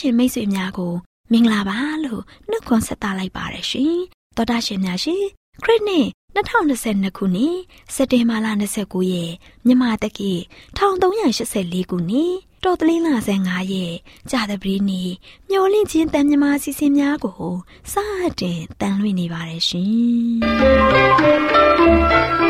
ရှင်မိတ်ဆွေများကိုမင်္ဂလာပါလို့နှုတ်ခွန်းဆက်သလိုက်ပါရရှင်တော်တာရှင်များရှင်ခရစ်နှစ်2022ခုနှစ်စက်တင်ဘာလ29ရက်မြန်မာတက္ကီ1384ခုနှစ်တော်တလင်းလာဆန်9ရက်ကြာသပတေးနေ့မျော်လင့်ခြင်းတန်မြမာစီစဉ်များကိုစတင်တန်လွင့်နေပါတယ်ရှင်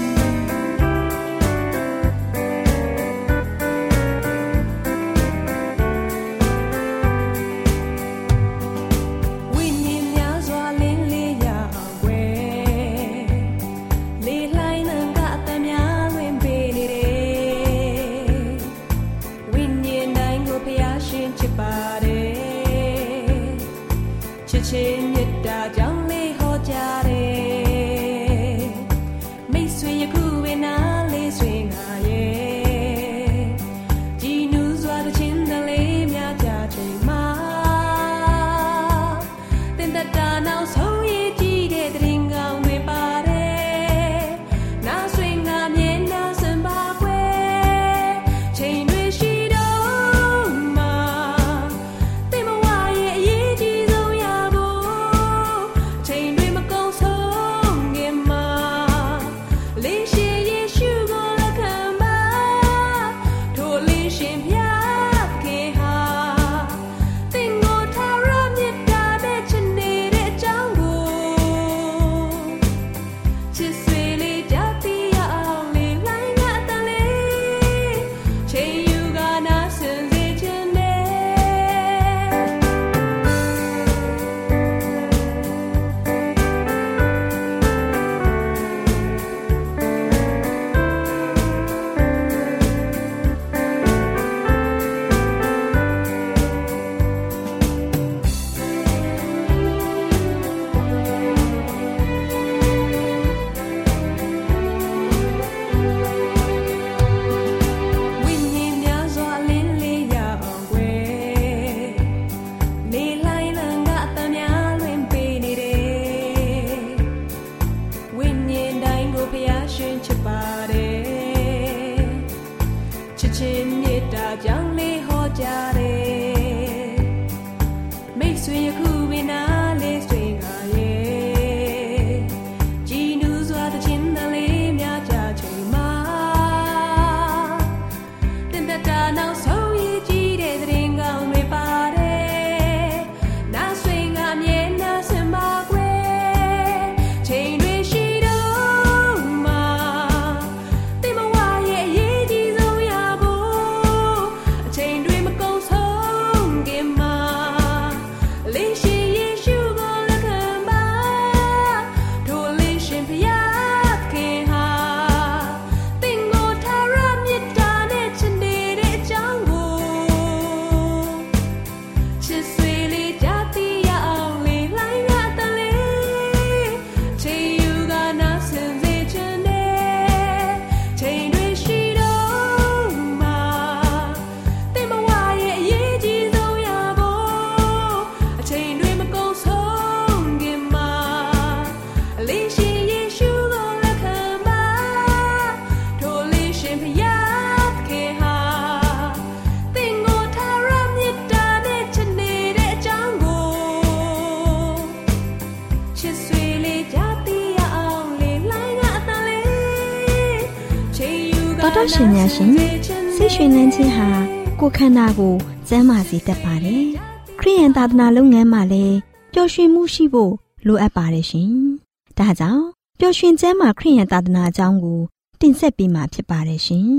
န္ဓာကိုကျန်းမာစေတတ်ပါတယ်။ခရိယန်သာသနာလုပ်ငန်းမှာလည်းပျော်ရွှင်မှုရှိဖို့လိုအပ်ပါတယ်ရှင်။ဒါကြောင့်ပျော်ရွှင်ချမ်းသာခရိယန်သာသနာအကြောင်းကိုတင်ဆက်ပေးမှာဖြစ်ပါတယ်ရှင်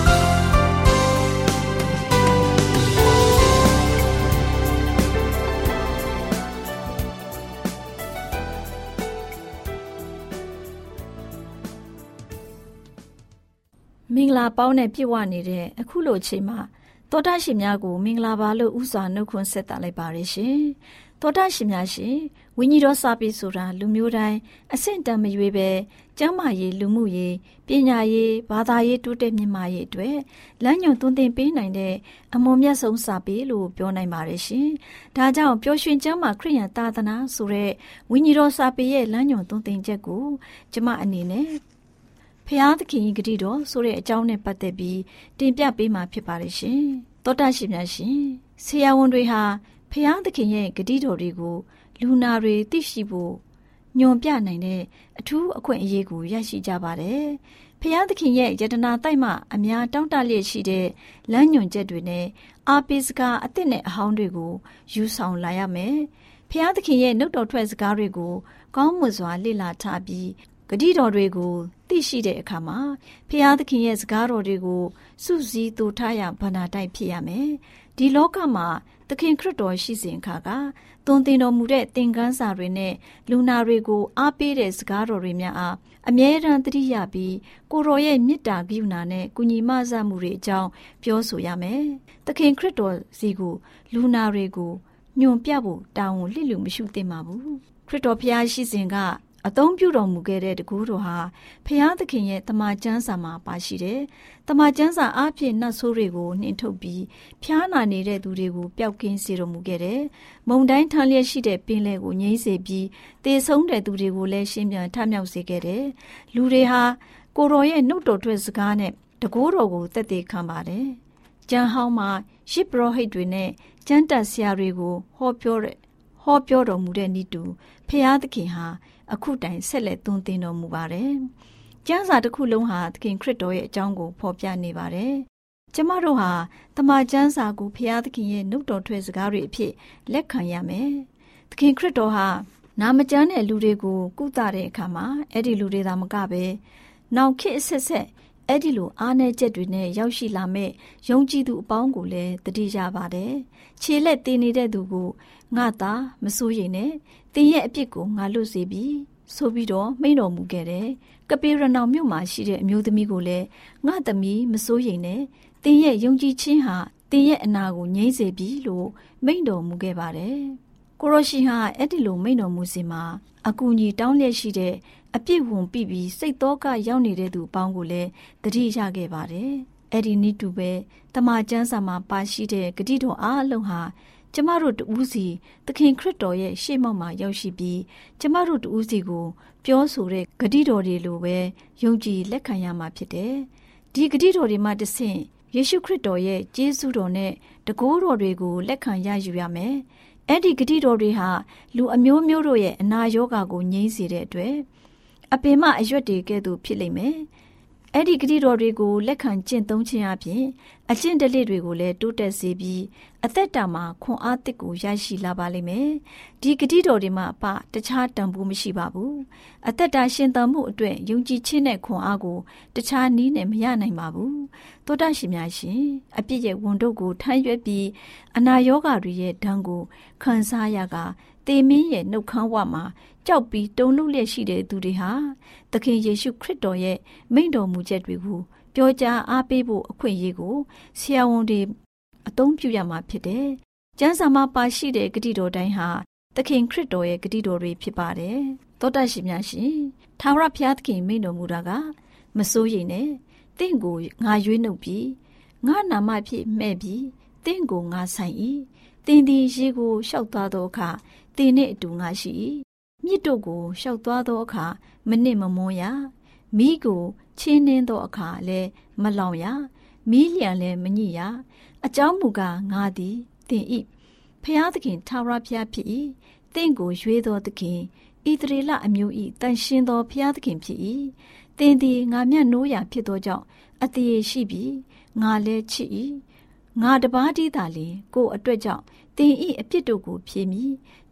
။ မင်္ဂလာပေါင်းနဲ့ပြည့်ဝနေတဲ့အခုလိုအချိန်မှာတောတာရှင်များကိုမင်္ဂလာပါလို့ဥစွာနှုတ်ခွန်းဆက်တာလိုက်ပါရရှင်တောတာရှင်များရှင်ဝိညာဉ်တော်စာပေဆိုတာလူမျိုးတိုင်းအဆင့်တန်းမရွေးပဲကျမ်းမာရေးလူမှုရေးပညာရေးဘာသာရေးတိုးတက်မြင့်မားရေးအတွက်လမ်းညွန်သွန်သင်ပေးနိုင်တဲ့အမွန်မြတ်ဆုံးစာပေလို့ပြောနိုင်ပါတယ်ရှင်။ဒါကြောင့်ပျော်ရွှင်ကျမ်းမာခရိယန်သာသနာဆိုတဲ့ဝိညာဉ်တော်စာပေရဲ့လမ်းညွန်သွန်သင်ချက်ကိုကျမအနေနဲ့ ဖျားသခင်ကြီးဂတိတော်ဆိုတဲ့အကြောင်းနဲ့ပတ်သက်ပြီးတင်ပြပေးမှာဖြစ်ပါတယ်ရှင်။သောတာရှင်များရှင်ဆရာဝန်တွေဟာဖျားသခင်ရဲ့ဂတိတော်တွေကိုလူနာတွေသိရှိဖို့ညွန်ပြနိုင်တဲ့အထူးအခွင့်အရေးကိုရရှိကြပါတယ်။ဖျားသခင်ရဲ့ယတနာတိုက်မှအများတောင်းတလျက်ရှိတဲ့လမ်းညွန်ချက်တွေနဲ့အာပိစကားအစ်စ်နဲ့အဟောင်းတွေကိုယူဆောင်လာရမယ်။ဖျားသခင်ရဲ့နှုတ်တော်ထွက်စကားတွေကိုကောင်းမွန်စွာလေ့လာထားပြီးဂတိတော်တွေကို သိရှိတဲ့အခါမှာဖျားသခင်ရဲ့စကားတော်တွေကိုစုစည်းတူထားရဗန္နာတိုက်ဖြစ်ရမယ်။ဒီလောကမှာသခင်ခရစ်တော်ရှိစဉ်အခါကသွန်သင်တော်မူတဲ့သင်ခန်းစာတွေနဲ့လူနာတွေကိုအားပေးတဲ့စကားတော်တွေများအားအမြဲတမ်းသတိရပြီးကိုရောရဲ့မေတ္တာကရုဏာနဲ့ကုညီမဆမှုတွေအကြောင်းပြောဆိုရမယ်။သခင်ခရစ်တော်စီကိုလူနာတွေကိုညွန်ပြဖို့တာဝန်လစ်လူမရှိသင့်ပါဘူး။ခရစ်တော်ဖျားရှိစဉ်က အသုံးပြုတော်မူခဲ့တဲ့တကူတော်ဟာဖျားသခင်ရဲ့တမန်ကျမ်းစာမှာပါရှိတယ်။တမန်ကျမ်းစာအားဖြင့်နတ်ဆိုးတွေကိုနှင်ထုတ်ပြီးဖျားနာနေတဲ့သူတွေကိုပျောက်ကင်းစေတော်မူခဲ့တယ်။မုန်တိုင်းထမ်းလျက်ရှိတဲ့ပင်လယ်ကိုငြိမ်းစေပြီးတေဆုံးတဲ့သူတွေကိုလည်းရှင်းပြန်ထမြောက်စေခဲ့တယ်။လူတွေဟာကိုရောရဲ့နှုတ်တော်ထွက်စကားနဲ့တကူတော်ကိုသက်သေခံပါတယ်။ကျမ်းဟောင်းမှာရှစ်ပရောဟိတ်တွေနဲ့ကျမ်းတက်ဆရာတွေကိုဟောပြောတဲ့ဟောပြောတော်မူတဲ့ဤတူဖျားသခင်ဟာ အခုတိုင်ဆက်လက်သွန်သင်တော်မူပါတယ်။ကျမ်းစာတစ်ခုလုံးဟာသခင်ခရစ်တော်ရဲ့အကြောင်းကိုဖော်ပြနေပါတယ်။ကျမတို့ဟာတမန်ကျမ်းစာကိုဖျားသခင်ရဲ့နှုတ်တော်ထွက်စကားတွေအဖြစ်လက်ခံရမယ်။သခင်ခရစ်တော်ဟာနာမကျမ်းတဲ့လူတွေကိုကုသတဲ့အခါမှာအဲ့ဒီလူတွေသာမကပဲနောက်ခေတ်အဆက်ဆက်အဲ့ဒီလိုအားနည်းချက်တွေနဲ့ရောက်ရှိလာမဲ့ယုံကြည်သူအပေါင်းကိုလည်းတတိရပါတယ်။ခြေလက်တင်နေတဲ့သူကိုငါသာမစိုးရိမ်နဲ့ တင်ရဲ့အပြစ်ကိုငါလွတ်စေပြီဆိုပြီးတော့မိန့်တော်မူခဲ့တယ်။ကပေရနောင်မြို့မှာရှိတဲ့အမျိုးသမီးကိုလည်းငါသမီးမစိုးရိမ်နဲ့တင်ရဲ့ယုံကြည်ခြင်းဟာတင်ရဲ့အနာကိုငြိမ့်စေပြီလို့မိန့်တော်မူခဲ့ပါတယ်။ကိုရိုရှိဟာအဲ့ဒီလိုမိန့်တော်မူစီမှာအကူကြီးတောင်းလျက်ရှိတဲ့အပြစ်ဝင်ပြီးပြီးစိတ်တော့ကရောက်နေတဲ့သူအပေါင်းကိုလည်းတတိရခဲ့ပါတယ်။အဲ့ဒီနိတူပဲတမန်ကျမ်းစာမှာပါရှိတဲ့ဂတိတော်အားလုံးဟာ ကျမတို့တူးစီသခင်ခရစ်တော်ရဲ့ရှေ့မှောက်မှာရောက်ရှိပြီးကျမတို့တူးစီကို ပြောဆိုတဲ့ဂတိတော်တွေလိုပဲယုံကြည်လက်ခံရမှာဖြစ်တယ်။ဒီဂတိတော်တွေမှတဆင့်ယေရှုခရစ်တော်ရဲ့ကျေးဇူးတော်နဲ့တကိုးတော်တွေကိုလက်ခံရယူရမယ်။အဲ့ဒီဂတိတော်တွေဟာလူအမျိုးမျိုးတို့ရဲ့အနာရောဂါကိုငြိမ်းစေတဲ့အတွက်အပင်မအရွက်တွေကဲ့သို့ဖြစ်လိမ့်မယ်။ အဲ့ဒီဂတိတော်တွေကိုလက်ခံကျင့်သုံးခြင်းအပြင်အကျင့်တလက်တွေကိုလည်းတိုးတက်စေပြီးအသက်တာမှာခွန်အားသစ်ကိုရရှိလာပါလိမ့်မယ်။ဒီဂတိတော်တွေမှာအပတခြားတန်ဖိုးမရှိပါဘူး။အသက်တာရှင်သန်မှုအတွက်ယုံကြည်ခြင်းနဲ့ခွန်အားကိုတခြားနည်းနဲ့မရနိုင်ပါဘူး။သောတရှင်များရှင်အပြစ်ရဲ့ဝန်တို့ကိုထမ်းရွက်ပြီးအနာရောဂါတွေရဲ့ဒဏ်ကိုခံစားရက တေမင်းရဲ့နှုတ်ခမ်းဝမှာကြောက်ပြီးတုန်လှုပ်လျက်ရှိတဲ့သူတွေဟာသခင်ယေရှုခရစ်တော်ရဲ့မိန့်တော်မူချက်တွေကိုပြောကြားအားပေးဖို့အခွင့်အရေးကိုဆရာဝန်တွေအသုံးပြုရမှာဖြစ်တယ်။ကျမ်းစာမှာပါရှိတဲ့ဂတိတော်တိုင်းဟာသခင်ခရစ်တော်ရဲ့ဂတိတော်တွေဖြစ်ပါတယ်။သောတရှင်များရှင်ထာဝရဘုရားသခင်မိန့်တော်မူတာကမစိုးရိမ်နဲ့တင့်ကိုငါရွေးနှုတ်ပြီးငါနာမဖြစ်မဲ့ပြီးတင့်ကိုငါဆိုင်၏ တင်းဒီရေကိုလျှောက်သွားသောအခါတင်းနှင့်အတူငါရှိ၏မြစ်တို့ကိုလျှောက်သွားသောအခါမနစ်မမွန်းရမိကိုချင်းနှင်းသောအခါလည်းမလောင်ရမီးလျံလည်းမညိရအကြောင်းမူကားငါသည်တင်ဤဖျားသခင်ထာဝရဘုရားဖြစ်၏တင့်ကိုရွေးသောသခင်ဣသရေလအမျိုး၏တန်ရှင်းသောဘုရားသခင်ဖြစ်၏တင်သည်ငါမျက်နိုးရာဖြစ်သောကြောင့်အတရေရှိပြီးငါလည်းချစ်၏ ငါတပါးတည်းသာလျှင်ကိုအတွက်ကြောင့်တင်ဤအပြစ်တို့ကိုဖြေမိ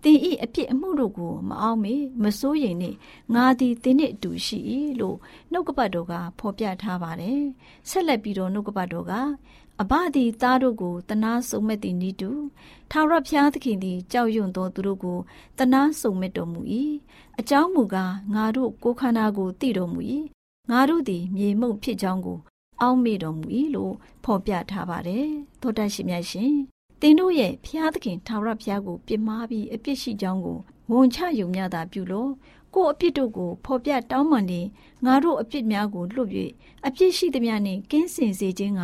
တင်ဤအပြစ်အမှုတို့ကိုမအောင်မေမစိုးရိမ်နှင့်ငါသည်တင်နှင့်အတူရှိ၏လို့နှုတ်ကပတ်တော်ကဖော်ပြထားပါတယ်ဆက်လက်ပြီးတော့နှုတ်ကပတ်တော်ကအဘသည်သားတို့ကိုတနာဆုံမဲ့သည်နိတုထာဝရဘုရားသခင်သည်ကြောက်ရွံ့သောသူတို့ကိုတနာဆုံမဲ့တော်မူ၏အကြောင်းမူကားငါတို့ကိုယ်ခန္ဓာကိုတည်တော်မူ၏ငါတို့သည်မြေမှုန့်ဖြစ်ကြောင်းကို အောက်မေ့တော်မူ၏လို့ဖော်ပြထားပါတယ်။သောတရှိမြတ်ရှင်သင်တို့ရဲ့ဖျားသခင်ထာဝရဘုရားကိုပြစ်မှားပြီးအပြစ်ရှိကြောင်းကိုဝန်ချယုံမြတာပြုလို့ကိုယ်အပြစ်တို့ကိုဖော်ပြတောင်းပန်နေငါတို့အပြစ်များကိုလွတ်၍အပြစ်ရှိသမျှနှင့်ကင်းစင်စေခြင်းက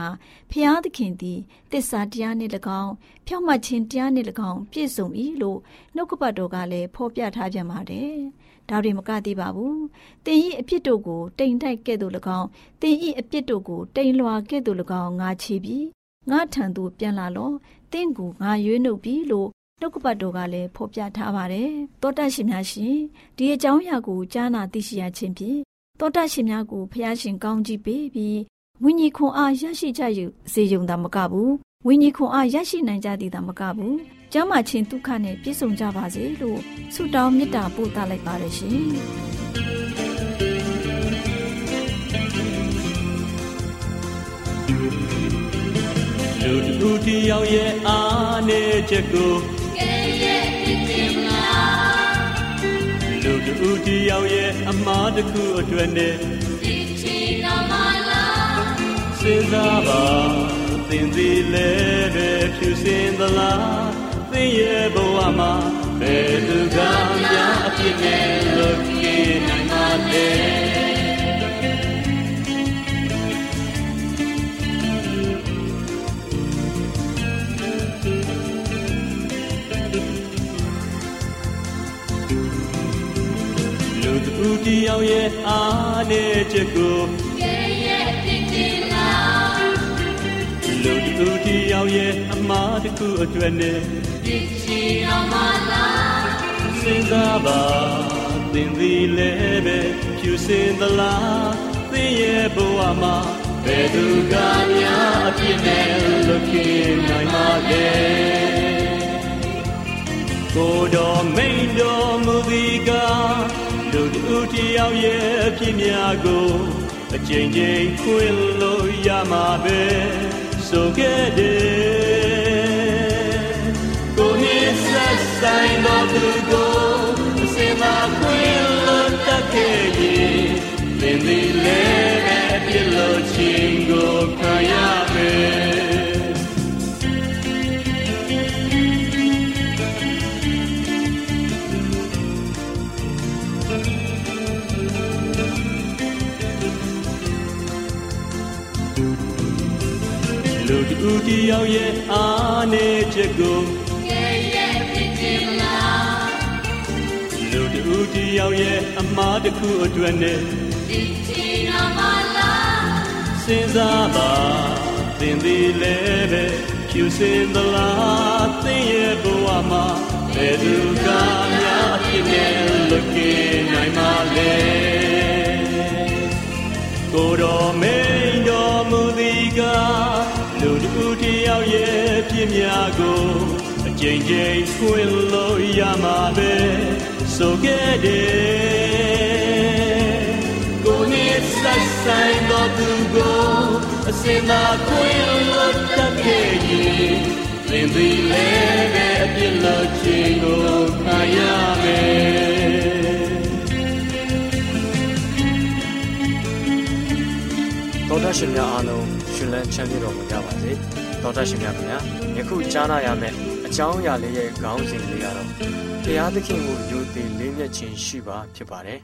ဖျားသခင်သည်တစ္ဆာတရားနှင့်၎င်းဖြောင့်မတ်ခြင်းတရားနှင့်၎င်းပြည့်စုံ၏လို့နှုတ်ကပတ်တော်ကလည်းဖော်ပြထားပြန်ပါတယ်။ ဒါတွေမကသေးပါဘူး။တင်ဤအပြစ်တို့ကိုတိမ်တိုက်ကဲ့သို့၎င်းတင်ဤအပြစ်တို့ကိုတိမ်လွာကဲ့သို့၎င်းငါချီပြီးငါထံသို့ပြန်လာလောတင့်ကိုငါရွေးနှုတ်ပြီးလို့နှုတ်ကပတ်တော်ကလည်းဖော်ပြထားပါတယ်။သောတရှင်များရှင်ဒီအကြောင်းအရာကိုကြားနာသိရှိရခြင်းဖြင့်သောတရှင်များကိုဖျားရှင်ကောင်းကြီးပေးပြီးဝိညာဉ်ခွန်အားရရှိကြရစေုံသာမကဘူး ဝိညာဉ်ခွန်အားရရှိနိုင်ကြသည်သာမကဘူးကျမ်းမာခြင်းဒုက္ခနဲ့ပြည့်စုံကြပါစေလို့ဆုတောင်းမေတ္တာပို့သလိုက်ပါတယ်ရှင်လူတူတယောက်ရဲ့အားနဲ့ချက်ကိုလူတူတယောက်ရဲ့အမားတစ်ခုအတွက်နဲ့ဒီချီနာမလာစဉ်းစားပါ သင်သည်လည်းပဲဖြူစင်သလားသင်ရဲ့ဘဝမှာဘယ်သူကများအပြစ်နဲ့လွတ်ကင်းနိုင်ပါလဲတယောက်ရဲ့အားနဲ့ချက်ကို လူတူတယောက်ရဲ့အမားတစ်ခုအတွက်နဲ့ဒီချီတော်မလာစဉ်းစားပါသင်သည်လည်းပဲဖြူစင်သလားသင်ရဲ့ဘဝမှာဘယ်သူကများအပြစ်နဲ့လွတ်ကင်းနိုင်ပါလဲကိုတော်မိန်တော်မူသည်ကလူတူတယောက်ရဲ့ဖြစ်များကိုအချိန်ချင်းခွင်လို့ရမှာပဲ ဆိုခဲ့တယ်ကိုနေဆက်ဆိုင်တော်သူကိုအစင်သာခွင်လို့တတ်ခဲ့ရင်သင်သည်လည်းပဲပြလို့ချင်းကိုခံရမယ် တူတယောက်ရဲ့အားနေချက်ကိုရဲ့ရဲ့ဖြစ်ခြင်းလားလူတူတယောက်ရဲ့အမားတစ်ခုအတွက်နဲ့ဒီချီနာမလားစဉ်းစားပါသင်သည်လည်းပဲဖြူစင်သလားသင်ရဲ့ဘဝမှာဘယ်သူကများအဖြစ်နဲ့လွတ်ကင်းနိုင်မှာလဲကိုတော်မိန်တော်မူသည်က လူတူတယောက်ရဲ့ပြင်းများကိုအကြိမ်ကြိမ်ဖွင့်လို့ရမှာပဲဆိုခဲ့တယ်ကိုနေဆက်ဆိုင်တော့သူကိုအစင်သာခွင့်လို့တတ်ခဲ့ရင်သင်သည်လည်းပဲအပြစ်လို့ခြင်းကိုခံရမယ်တော်တရှင်များအားလုံး ရှင်လန်းချမ်းမြေတော်မူကြပါစေတော်တရှင်များခင်ဗျာယခုကြားနာရမယ့်အကြောင်းအရာလေးရဲ့ခေါင်းစဉ်လေးကတော့တရားသခင်ကိုယုံကြည်လေးမြတ်ခြင်းရှိပါဖြစ်ပါတယ်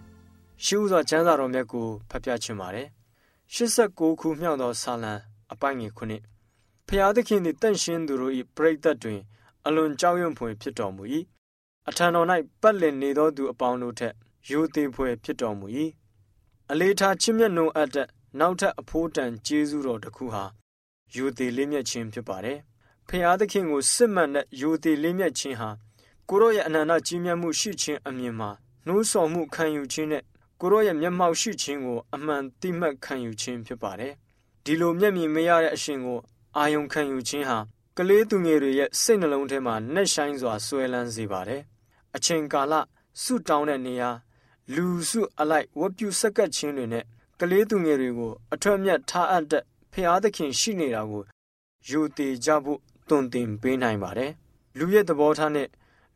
ရှိဥစွာကျမ်းစာတော်မြတ်ကိုဖတ်ပြချင်ပါတယ်89ခုမြောက်သောဆာလံအပိုင်းငယ်ခုနှစ်ဖျားသခင်သည်တန့်ရှင်းသူတို့၏ပရိသတ်တွင် အလွန်ကြောက်ရွံ့ဖွယ်ဖြစ်တော်မူ၏အထံတော်၌ပတ်လည်နေသောသူအပေါင်းတို့ထက်ယိုသေးဖွယ်ဖြစ်တော်မူ၏အလေးထားချစ်မြတ်နိုးအပ်တဲ့ နောက်ထပ်အဖိုးတန်ကျေးဇူးတော်တစ်ခုဟာယူသေးလေးမြတ်ခြင်းဖြစ်ပါတယ်။ဖျားသခင်ကိုစစ်မှန်တဲ့ယူသေးလေးမြတ်ခြင်းဟာကိုရောရဲ့အနန္တကြီးမြတ်မှုရှိခြင်းအမြင်မှာနှိုးဆော်မှုခံယူခြင်းနဲ့ကိုရောရဲ့မျက်မှောက်ရှိခြင်းကိုအမှန်တိမှတ်ခံယူခြင်းဖြစ်ပါတယ်။ဒီလိုမျက်မြင်မရတဲ့အရှင်ကိုအာယုံခံယူခြင်းဟာကလေးသူငယ်တွေရဲ့စိတ်နှလုံးထဲမှာနှက်ဆိုင်စွာဆွဲလန်းစေပါတယ်။အချိန်ကာလဆုတောင်းတဲ့နေရာလူစုအလိုက်ဝတ်ပြုဆက်ကပ်ခြင်းတွေနဲ့ ကလေးသူငယ်တွေကို အထွတ်မြတ်ထားအပ်တဲ့ဖျားသခင်ရှိနေတာကိုယူတည်ကြဖို့တွင်တင်ပေးနိုင်ပါတယ်။လူရဲ့သဘောထားနဲ့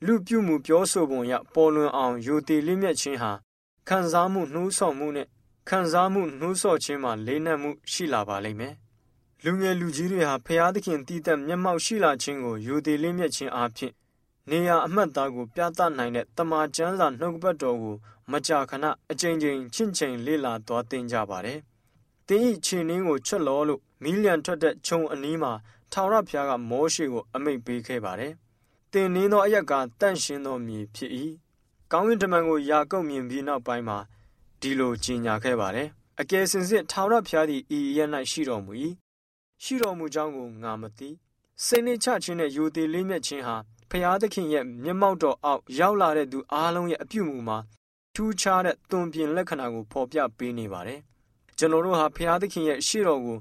လူပြုမှုပြောဆိုပုံရပေါ်လွင်အောင်ယူတည်လေးမြတ်ခြင်းဟာခံစားမှုနှိုးဆော်မှုနဲ့ခံစားမှုနှိုးဆော့ခြင်းမှာလေးနက်မှုရှိလာပါလိမ့်မယ်။လူငယ်လူကြီးတွေဟာဖျားသခင်တည်တတ်မျက်မှောက်ရှိလာခြင်းကိုယူသည်လေးမြတ်ခြင်းအပြင် နေရာအမှတ်သားကိုပြသနိုင်တဲ့တမန်ကျမ်းစာနှုတ်ပတ်တော်ကိုမကြာခဏအကြိမ်ကြိမ်ချင့်ချိန်လေ့လာသွားသင်ကြပါတယ်။တင်းဤခြေနှင်းကိုချွတ်လောလို့မီးလျံထွက်တဲ့ခြုံအနီးမှာထာဝရဘုရားကမောရှေကိုအမိန့်ပေးခဲ့ပါတယ်။တင်နှင်းသောအရက်ကတန့်ရှင်းသောမြေဖြစ်၏။ကောင်းကင်တမန်ကိုယာကုပ်မြင်ပြီးနောက်ပိုင်းမှာဒီလိုကြီးညာခဲ့ပါတယ်။အကယ်စင်စစ်ထာဝရဘုရားသည်ဤရ၌ရှိတော်မူ၏။ရှိတော်မူကြောင်းကိုငါမသိ။စိတ်နှချခြင်းနဲ့ယိုသေးလေးမြတ်ခြင်းဟာ ဖျားသခင်ရဲ့မျက်မှောက်တော်အောက်ရောက်လာတဲ့သူအားလုံးရဲ့အပြုမူမှာထူးခြားတဲ့သွန်ပြင်လက္ခဏာကိုဖော်ပြပေးနေပါတယ်။ကျွန်တော်တို့ဟာဖျားသခင်ရဲ့ရှေ့တော်ကို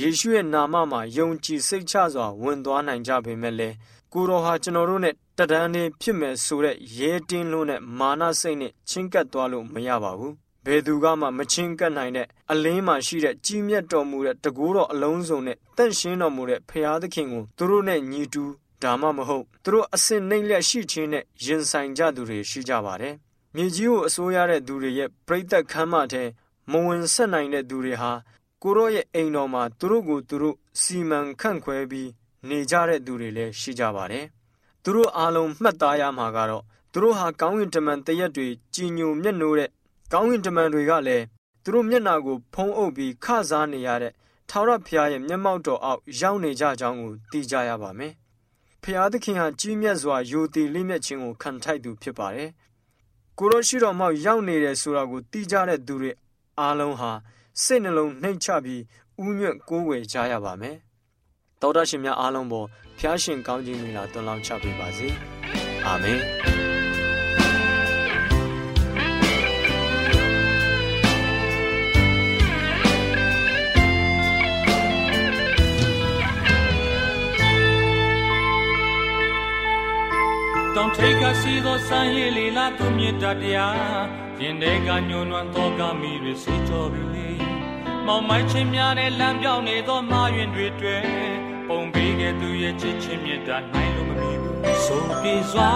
ယေရှုရဲ့နာမမှာယုံကြည်စိတ်ချစွာဝင်သွားနိုင်ကြပေမဲ့လည်းကိုတော်ဟာကျွန်တော်တို့နဲ့တဒန်းနေဖြစ်မယ်ဆိုတဲ့ရဲတင်းလို့နဲ့မာနစိတ်နဲ့ချင်းကပ်သွားလို့မရပါဘူး။ဘယ်သူကမှမချင်းကပ်နိုင်တဲ့အလင်းမှာရှိတဲ့ကြီးမြတ်တော်မူတဲ့တကူတော်အလုံးစုံနဲ့တန့်ရှင်းတော်မူတဲ့ဖျားသခင်ကိုသူတို့နဲ့ညီတူ ဒါမှမဟုတ်သူတို့အစင်နှိမ့်လက်ရှိခြင်းနဲ့ရင်ဆိုင်ကြသူတွေရှိကြပါတယ်။မြေကြီးကိုအစိုးရတဲ့သူတွေရဲ့ပြိသက်ခမ်းမထဲမဝင်ဆက်နိုင်တဲ့သူတွေဟာကိုရော့ရဲ့အိမ်တော်မှာသူတို့ကိုသူတို့စီမံခန့်ခွဲပြီးနေကြတဲ့သူတွေလည်းရှိကြပါတယ်။သူတို့အားလုံးမှတ်သားရမှာကတော့သူတို့ဟာကောင်းကင်တမန်တရက်တွေကြည်ညိုမျက်နှိုးတဲ့ကောင်းကင်တမန်တွေကလည်းသူတို့မျက်နာကိုဖုံးအုပ်ပြီးခစားနေရတဲ့ထာဝရဘုရားရဲ့မျက်မှောက်တော်အောက်ရောက်နေကြကြောင်းကိုသိကြရပါမယ်။ ဖျားသခင်ဟာကြီးမြတ်စွာယိုတည်လေးမြတ်ခြင်းကိုခံထိုက်သူဖြစ်ပါတယ်။ကိုရောရှိတော်မောက်ရောက်နေတယ်ဆိုတာကိုသိကြတဲ့သူတွေအားလုံးဟာစိတ်နှလုံးနှိမ်ချပြီးဥညွတ်ကိုးဝယ်ကြရပါမယ်။တောတာရှင်များအားလုံးပေါ်ဖျားရှင်ကောင်းခြင်းမိလာတွန်းလောင်းချပေးပါစေ။အာမင် င်ထိတ်ကစီသောစံရည်လီလာသူမြတ်တရားရင်ထဲကညှိုးနွမ်းသောကမိတွေစီကြောပြီလေမောင်မိုင်းချင်းများနဲ့လမ်းပြောင်းနေသောမာရင်တွေတွေ့ပုံပေးခဲ့သူရဲ့ချစ်ချင်းမြတ်တာနိုင်လို့မမီဘူးဆိုပြေစွာ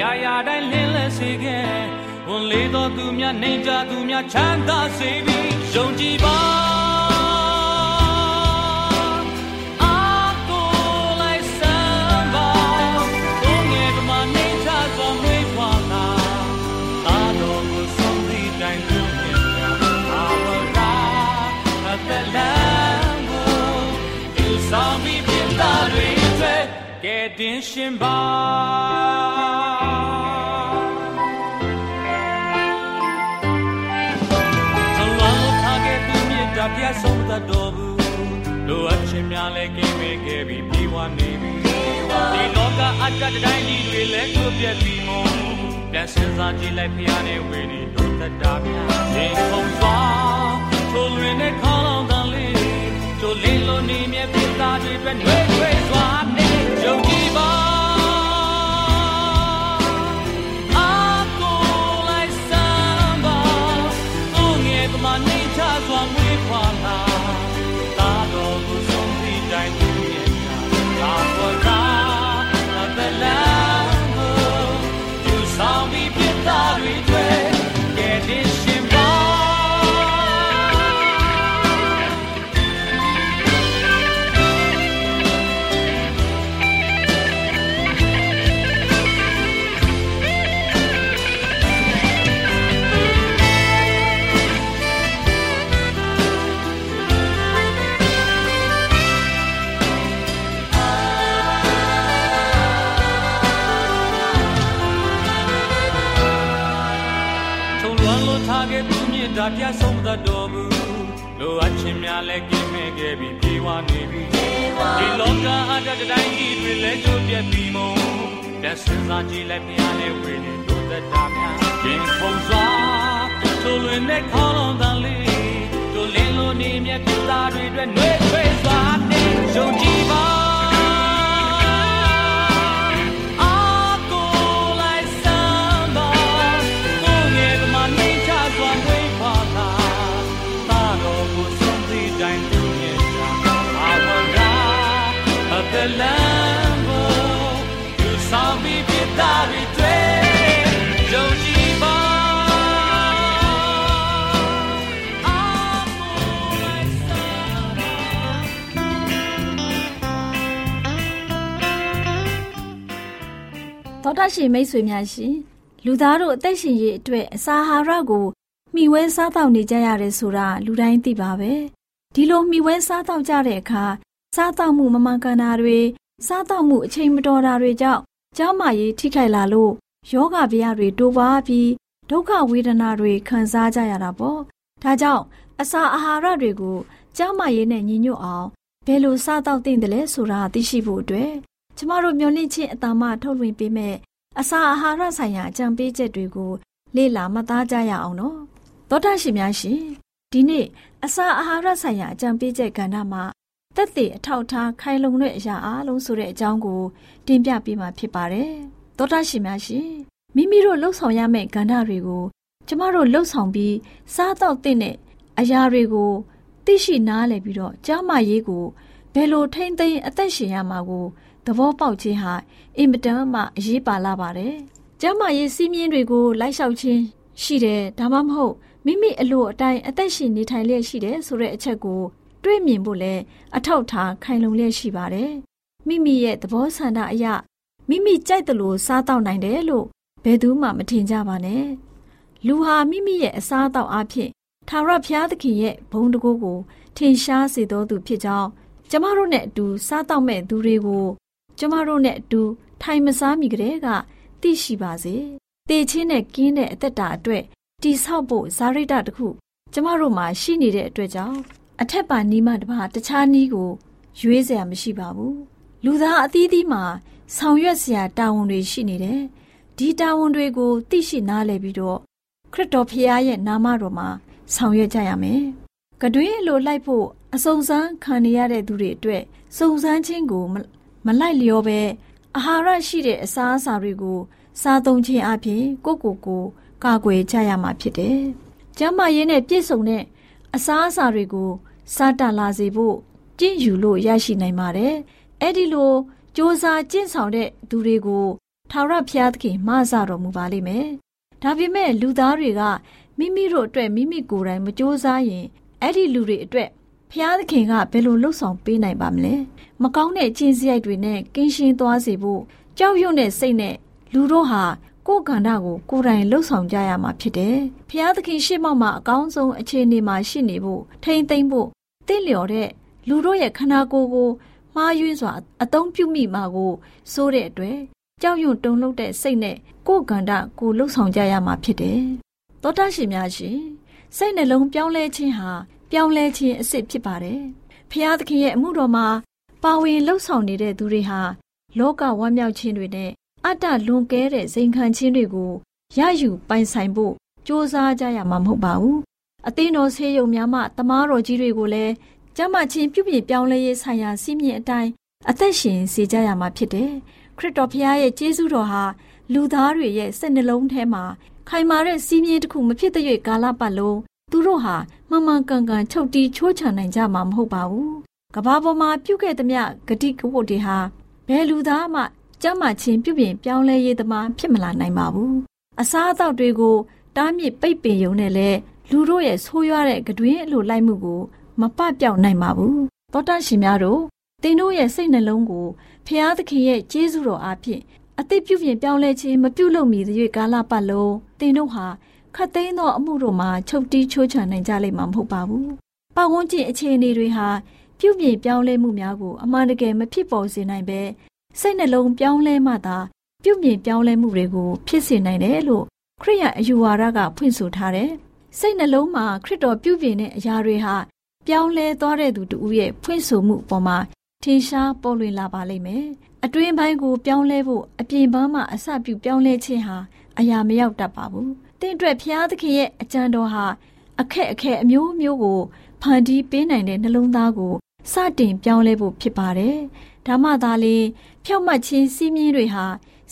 ရာရာတိုင်းလင်းလဲစေခဲ့ဝန်လေးသောသူများနေကြသူများချမ်းသာစေပြီးယုံကြည်ပါ တင်ရှင်ပါတရားဆုံးသတ်တော်ဘူးလိုအပ်ခြင်းများလည်းကင်းဝေခဲ့ပြီးပြေဝနေပြီဒီလောကအတ္တတိုင်းကြီးတွေလည်းကိုပြက်ပြီးမို့ပြန်စင်စားကြည့်လိုက်ဖျားနေဝေနေတို့တတ်တာများရင်ခုန်စွာထိုလွင်နဲ့ခေါလောင်တန်လေးတို့လင်းလုံးနေမြဲပြသားတွေပဲနှွေးထွေးစွာ အပ်ခြင်းများလည်းကင်းမဲ့ခဲ့ပြီးပြေဝနေပြီဒီလောကအတ္တတိုင်းကြီးတွေလည်းကျိုးပြက်ပြီးမို့ပြန်စင်စားကြည့်လိုက်မြားနဲ့ဝေနေတို့သက်တာများရင်ဖုံစွာထိုလွင်နဲ့ခေါလုံးတန်လေးတို့လင်းလို့နေမြတ်ပြသားတွေအတွက်နှွေးထွေးစွာနေယုံကြည်ပါောတာရှင်မိတ်ဆွေများရှင်လူသားတို့အသက်ရှင်ရေးအတွက်အစာဟာရကိုမျှဝဲစားတောက်နေကြရတယ်ဆိုတာလူတိုင်းသိပါပဲဒီလိုမျှဝဲစားတောက်ကြတဲ့အခါ စားတောက်မှုမမှန်ကန်တာတွေစားတောက်မှုအချိန်မတော်တာတွေကြောင့်ကျန်းမာရေးထိခိုက်လာလို့ယောဂဗျာတွေတိုးပွားပြီးဒုက္ခဝေဒနာတွေခံစားကြရတာပေါ့ဒါကြောင့်အစာအာဟာရတွေကိုကျန်းမာရေးနဲ့ညီညွတ်အောင်ဘယ်လိုစားတောက်သင့်တယ်လဲဆိုတာသိရှိဖို့အတွက်ကျမတို့မျှဝင့်ခြင်းအတ္တမထုတ်လွှင့်ပေးမဲ့အစာအာဟာရဆိုင်ရာအကြံပေးချက်တွေကို လေ့လာမှတ်သားကြရအောင်နော်သောတာရှင်များရှင်ဒီနေ့အစာအာဟာရဆိုင်ရာအကြံပေးချက်ကဏ္ဍမှာ တက်သေးအထောက်ထားခိုင်လုံတဲ့အရာအလုံးဆိုတဲ့အကြောင်းကိုတင်ပြပေးမှာဖြစ်ပါတယ်သောတာရှင်များရှင်မိမိတို့လှုပ်ဆောင်ရမယ့်ကဏ္ဍတွေကိုကျမတို့လှုပ်ဆောင်ပြီးစားတော့တဲ့အရာတွေကိုသိရှိနားလည်ပြီးတော့ကြားမရေးကိုဘယ်လိုထိမ့်သိမ်းအသက်ရှင်ရမှာကိုသဘောပေါက်ခြင်းဟာအင်မတန်မှအရေးပါလာပါတယ်။ကျမ်းမာရေးစီးမြင်တွေကိုလိုက်လျှောက်ခြင်းရှိတယ်ဒါမှမဟုတ်မိမိအလိုအတိုင်းအသက်ရှင်နေထိုင်လျက်ရှိတယ်ဆိုတဲ့အချက်ကို တွေ့မြင်ဖို့လဲအထောက်ထားခိုင်လုံလျက်ရှိပါတယ်။မိမိရဲ့သဘောဆန္ဒအရမိမိကြိုက်တယ်လို့စားတော့နိုင်တယ်လို့ဘယ်သူမှမထင်ကြပါနဲ့။လူဟာမိမိရဲ့အစားအသောက်အဖြစ်ထာဝရဘုရားသခင်ရဲ့ဘုန်းတကူကို ထင်ရှားစေတော်သူဖြစ်ကြောင်းကျမတို့နဲ့အတူစားတော့မဲ့သူတွေကိုကျမတို့နဲ့အတူထိုင်မစားမိကြတဲ့ကသိရှိပါစေ။တေချင်းနဲ့ကင်းတဲ့အသက်တာအတွက်တိဆောက်ဖို့ဇာရိတတခု ကျမတို့မှာရှိနေတဲ့အတွက်ကြောင့် အထက်ပါနီးမှတပါတခြားနီးကိုရွေးစရာမရှိပါဘူး။လူသားအသီးသီးမှာဆောင်ရွက်စရာတာဝန်တွေရှိနေတယ်။ဒီတာဝန်တွေကိုသိရှိနားလည်ပြီးတော့ခရစ်တော်ဖခင်ရဲ့နာမတော်မှာဆောင်ရွက်ကြရမယ်။ကတွင်းလိုလိုက်ဖို့အစုံစမ်းခံနေရတဲ့သူတွေအတွက်စုံစမ်းခြင်းကိုမလိုက်လျောပဲအာဟာရရှိတဲ့အစားအစာတွေကိုစားသုံးခြင်းအပြင်ကိုကိုကိုကာကွယ်ကြရမှာဖြစ်တယ်။ကျန်းမာရေးနဲ့ပြည့်စုံတဲ့အစားအစာတွေကို စားတလာစေဖို့ကြင့်ယူလို့ရရှိနိုင်ပါတယ်။အဲ့ဒီလိုစ조사ကျင့်ဆောင်တဲ့သူတွေကိုထာဝရဘုရားသခင်မဆတော်မူပါလိမ့်မယ်။ဒါပေမဲ့လူသားတွေကမိမိတို့အတွက်မိမိကိုယ်တိုင်မစ조사ရင်အဲ့ဒီလူတွေအတွက်ဖျားသခင်ကဘယ်လိုလှုပ်ဆောင်ပေးနိုင်ပါမလဲမကောင်းတဲ့ကျင့်စရိုက်တွေနဲ့ကင်းရှင်းသွားစေဖို့ကြောက်ရွံ့တဲ့စိတ်နဲ့လူတို့ဟာကိုယ်ကန္တာကိုကိုယ်တိုင်လှုပ်ဆောင်ကြရမှာဖြစ်တယ်ဖျားသခင်ရှေ့မှောက်မှာအကောင်းဆုံးအခြေအနေမှာရှိနေဖို့ထိမ့်သိမ့်ဖို့ တင့်လျော်တဲ့လူတို့ရဲ့ခန္ဓာကိုယ်ကိုမှားယွင်းစွာအသုံးပြုမိမှာကိုစိုးတဲ့အတွက်ကြောက်ရွံ့တုန်လှုပ်တဲ့စိတ်နဲ့ကိုယ်ကန္တာကိုလှုပ်ဆောင်ကြရမှာဖြစ်တယ်သောတာရှင်များရှင်စိတ်နှလုံးပြောင်းလဲခြင်းဟာပြောင်းလဲခြင်းအစ်စ်ဖြစ်ပါတယ်။ဖျားသခင်ရဲ့အမှုတော်မှာပါဝင်လှုပ်ဆောင်နေတဲ့သူတွေဟာလောကဝမ်းမြောက်ခြင်းတွေနဲ့အတ္တလွန်ကဲတဲ့ဇိမ်ခံခြင်းတွေကိုရယူပိုင်ဆိုင်ဖို့ကြိုးစားကြရမှာမဟုတ်ပါဘူး။ အသင်းတော်ဆေးရုံများမှတမားတော်ကြီးတွေကိုလည်းကျမ်းမာခြင်းပြုပြင်ပြောင်းလဲရေးဆိုင်ရာစီးမြင့်အတိုင်းအသက်ရှင်စေကြရမှာဖြစ်တယ်။ခရစ်တော်ဖျားရဲ့ကျေးဇူးတော်ဟာလူသားတွေရဲ့စိတ်နှလုံးထဲမှာခိုင်မာတဲ့စီးမြင့်တစ်ခုမဖြစ်တဲ့ကာလပတ်လုံးသူတို့ဟာမှန်မှန်ကန်ကန်ချုပ်တီးချိုးချနိုင်ကြမှာမဟုတ်ပါဘူး။ကဘာပေါ်မှာပြုခဲ့သမျှဂတိကဝတ်တွေဟာဘယ်လူသားမှကြမ်းမာခြင်းပြုပြင်ပြောင်းလဲရေးသမားဖြစ်မလာနိုင်ပါဘူး။အစားအသောက်တွေကိုတားမြစ်ပိတ်ပင်ရုံနဲ့လည်း လူတို့ရဲ့ဆိုးရွားတဲ့ကတွင်အလိုလိုက်မှုကို မပပြောက်နိုင်ပါဘူး။သောတာရှင်များတို့သင်တို့ရဲ့စိတ်နှလုံးကိုဖျားသခင်ရဲ့ကျေးဇူးတော်အားဖြင့်အသိပြုပြင်ပြောင်းလဲခြင်းမပြုလုပ်မီသရွေ့ကာလပတ်လုံးသင်တို့ဟာခတ်သိမ်းသောအမှုတို့မှာချုပ်တီးချိုးချနိုင်ကြလိမ့်မှာမဟုတ်ပါဘူး။ပတ်ဝန်းကျင်အခြေအနေတွေဟာပြုပြင်ပြောင်းလဲမှုများကိုအမှန်တကယ်မဖြစ်ပေါ်စေနိုင်ပဲစိတ်နှလုံးပြောင်းလဲမှသာပြုပြင်ပြောင်းလဲမှုတွေကိုဖြစ်စေနိုင်တယ်လို့ခရိယအယူဝါဒကဖွင့်ဆိုထားတယ်။ စိတ်နှလုံးမှာခရစ်တော်ပြုပြင်တဲ့အရာတွေဟာပြောင်းလဲသွားတဲ့သူတူရဲ့ဖွင့်ဆိုမှုအပေါ်မှာထင်ရှားပေါ်လွင်လာပါလိမ့်မယ်။အတွင်းပိုင်းကိုပြောင်းလဲဖို့အပြင်ပန်းမှာအစပြုပြောင်းလဲခြင်းဟာအရာမရောက်တတ်ပါဘူး။တင့်အတွက်ဖျားသခင်ရဲ့အကြံတော်ဟာအခက်အခဲအမျိုးမျိုးကိုဖန်တီးပေးနိုင်တဲ့နှလုံးသားကိုစတင်ပြောင်းလဲဖို့ဖြစ်ပါတယ်။ဒါမှသာလေဖြောက်မှတ်ခြင်းစီးမြင်တွေဟာ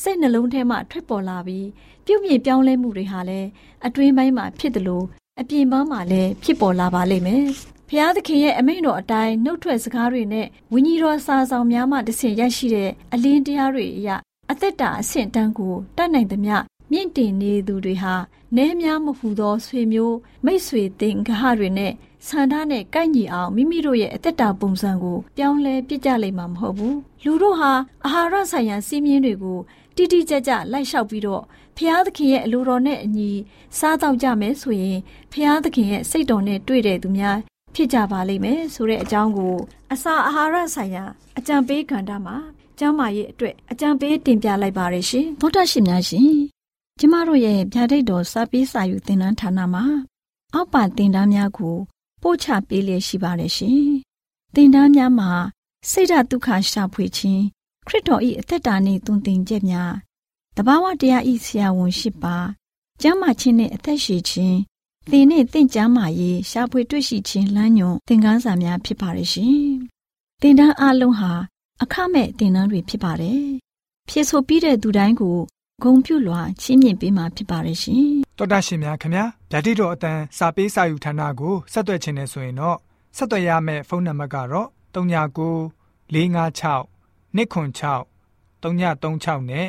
စိတ်နှလုံးထဲမှထွက်ပေါ်လာပြီး ပြုပြင်ပြောင်းလဲမှုတွေဟာလည်းအတွင်းပိုင်းမှာဖြစ်တယ်လို့အပြင်ပန်းမှာလည်းဖြစ်ပေါ်လာပါလိမ့်မယ်။ဖျားသခင်ရဲ့အမိန့်တော်အတိုင်းနှုတ်ထွက်စကားတွေနဲ့ဝိညာဉ်တော်စာဆောင်များမှတဆင့်ရရှိတဲ့အလင်းတရားတွေအရအသက်တာအဆင့်တန်းကိုတတ်နိုင်သမျှမြင့်တင်နေသူတွေဟာနဲများမဟူသောဆွေမျိုးမိတ်ဆွေသင်္ဂဟတွေနဲ့ဆန္ဒနဲ့ကိုက်ညီအောင်မိမိတို့ရဲ့အသက်တာပုံစံကိုပြောင်းလဲပြစ်ကြလိမ့်မှာမဟုတ်ဘူးလူတို့ဟာအာဟာရဆိုင်ရာစီးမြင်တွေကိုထတိတိကျကျလိုက်လျှောက်ပြီးတော့ ဖျားသခင်ရဲ့အလိုတော်နဲ့အညီစားတော့ကြမယ်ဆိုရင်ဖျားသခင်ရဲ့စိတ်တော်နဲ့တွေ့တဲ့သူများဖြစ်ကြပါလိမ့်မယ်ဆိုတဲ့အကြောင်းကို အစာအာဟာရဆိုင်ရာအကြံပေးကဏ္ဍမှာကျမ်းမာရေးအတွက်အကြံပေးတင်ပြလိုက်ပါရရှင်သောတာရှင်များရှင်ကျမတို့ရဲ့ဗျာဒိတ်တော်စာပေးစာယူသင်တန်းဌာနမှာအောက်ပါသင်တန်းများကို ပို့ချပေးလျက်ရှိပါတယ်ရှင်သင်တန်းများမှာစိတ်ဓာတ်ဒုက္ခရှာဖွေခြင်းခရစ်တော်၏အသက်တာနှင့်တုန်တင်ချက်များ တဘာဝတရားဤဆရာဝန်ရှိပါကျမ်းမာခြင်းနှင့်အသက်ရှိခြင်းသင်နှင့်သင်ကျမ်းမာရေးရှားဖွေတွေ့ရှိခြင်းလမ်းညွန်သင်ခန်းစာများဖြစ်ပါရဲ့ရှင်သင်တန်းအလုံးဟာအခမဲ့သင်တန်းတွေဖြစ်ပါတယ်ဖြစ်ဆိုပြီးတဲ့သူတိုင်းကိုဂုံပြုလွှာချီးမြှင့်ပေးမှာဖြစ်ပါရဲ့ရှင်တော်တာရှင်များခင်ဗျာဗျာဒိတော်အတန်းစာပေးစာယူဌာနကိုဆက်သွယ်ခြင်းနဲ့ဆိုရင်တော့ဆက်သွယ်ရမယ့်ဖုန်းနံပါတ်ကတော့39 656 296 336နဲ့